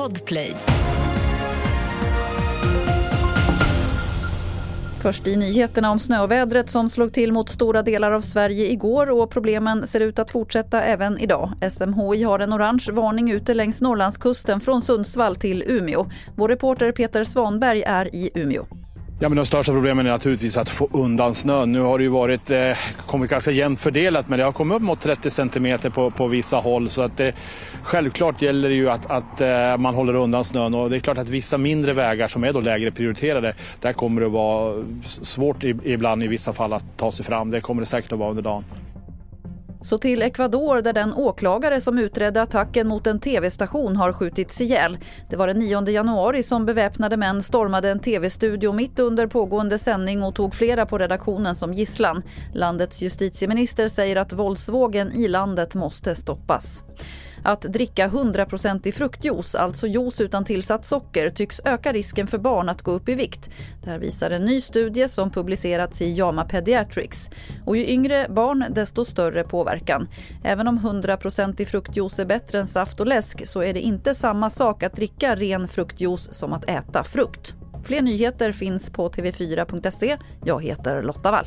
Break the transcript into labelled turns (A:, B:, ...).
A: Podplay.
B: Först i nyheterna om snövädret som slog till mot stora delar av Sverige igår och problemen ser ut att fortsätta även idag. SMHI har en orange varning ute längs Norrlandskusten från Sundsvall till Umeå. Vår reporter Peter Svanberg är i Umeå.
C: Ja, men de största problemen är naturligtvis att få undan snön. Nu har det ju varit, eh, kommit ganska jämnt fördelat men det har kommit upp mot 30 centimeter på, på vissa håll. Så att, eh, självklart gäller det ju att, att eh, man håller undan snön och det är klart att vissa mindre vägar som är då lägre prioriterade, där kommer det vara svårt ibland i vissa fall att ta sig fram. Det kommer det säkert att vara under dagen.
B: Så till Ecuador där den åklagare som utredde attacken mot en tv-station har skjutits ihjäl. Det var den 9 januari som beväpnade män stormade en tv-studio mitt under pågående sändning och tog flera på redaktionen som gisslan. Landets justitieminister säger att våldsvågen i landet måste stoppas. Att dricka 100% fruktjuice, alltså juice utan tillsatt socker, tycks öka risken för barn att gå upp i vikt. Det här visar en ny studie som publicerats i JAMA Pediatrics. Och ju yngre barn, desto större påverkan. Även om 100% fruktjuice är bättre än saft och läsk så är det inte samma sak att dricka ren fruktjuice som att äta frukt. Fler nyheter finns på tv4.se. Jag heter Lotta Wall.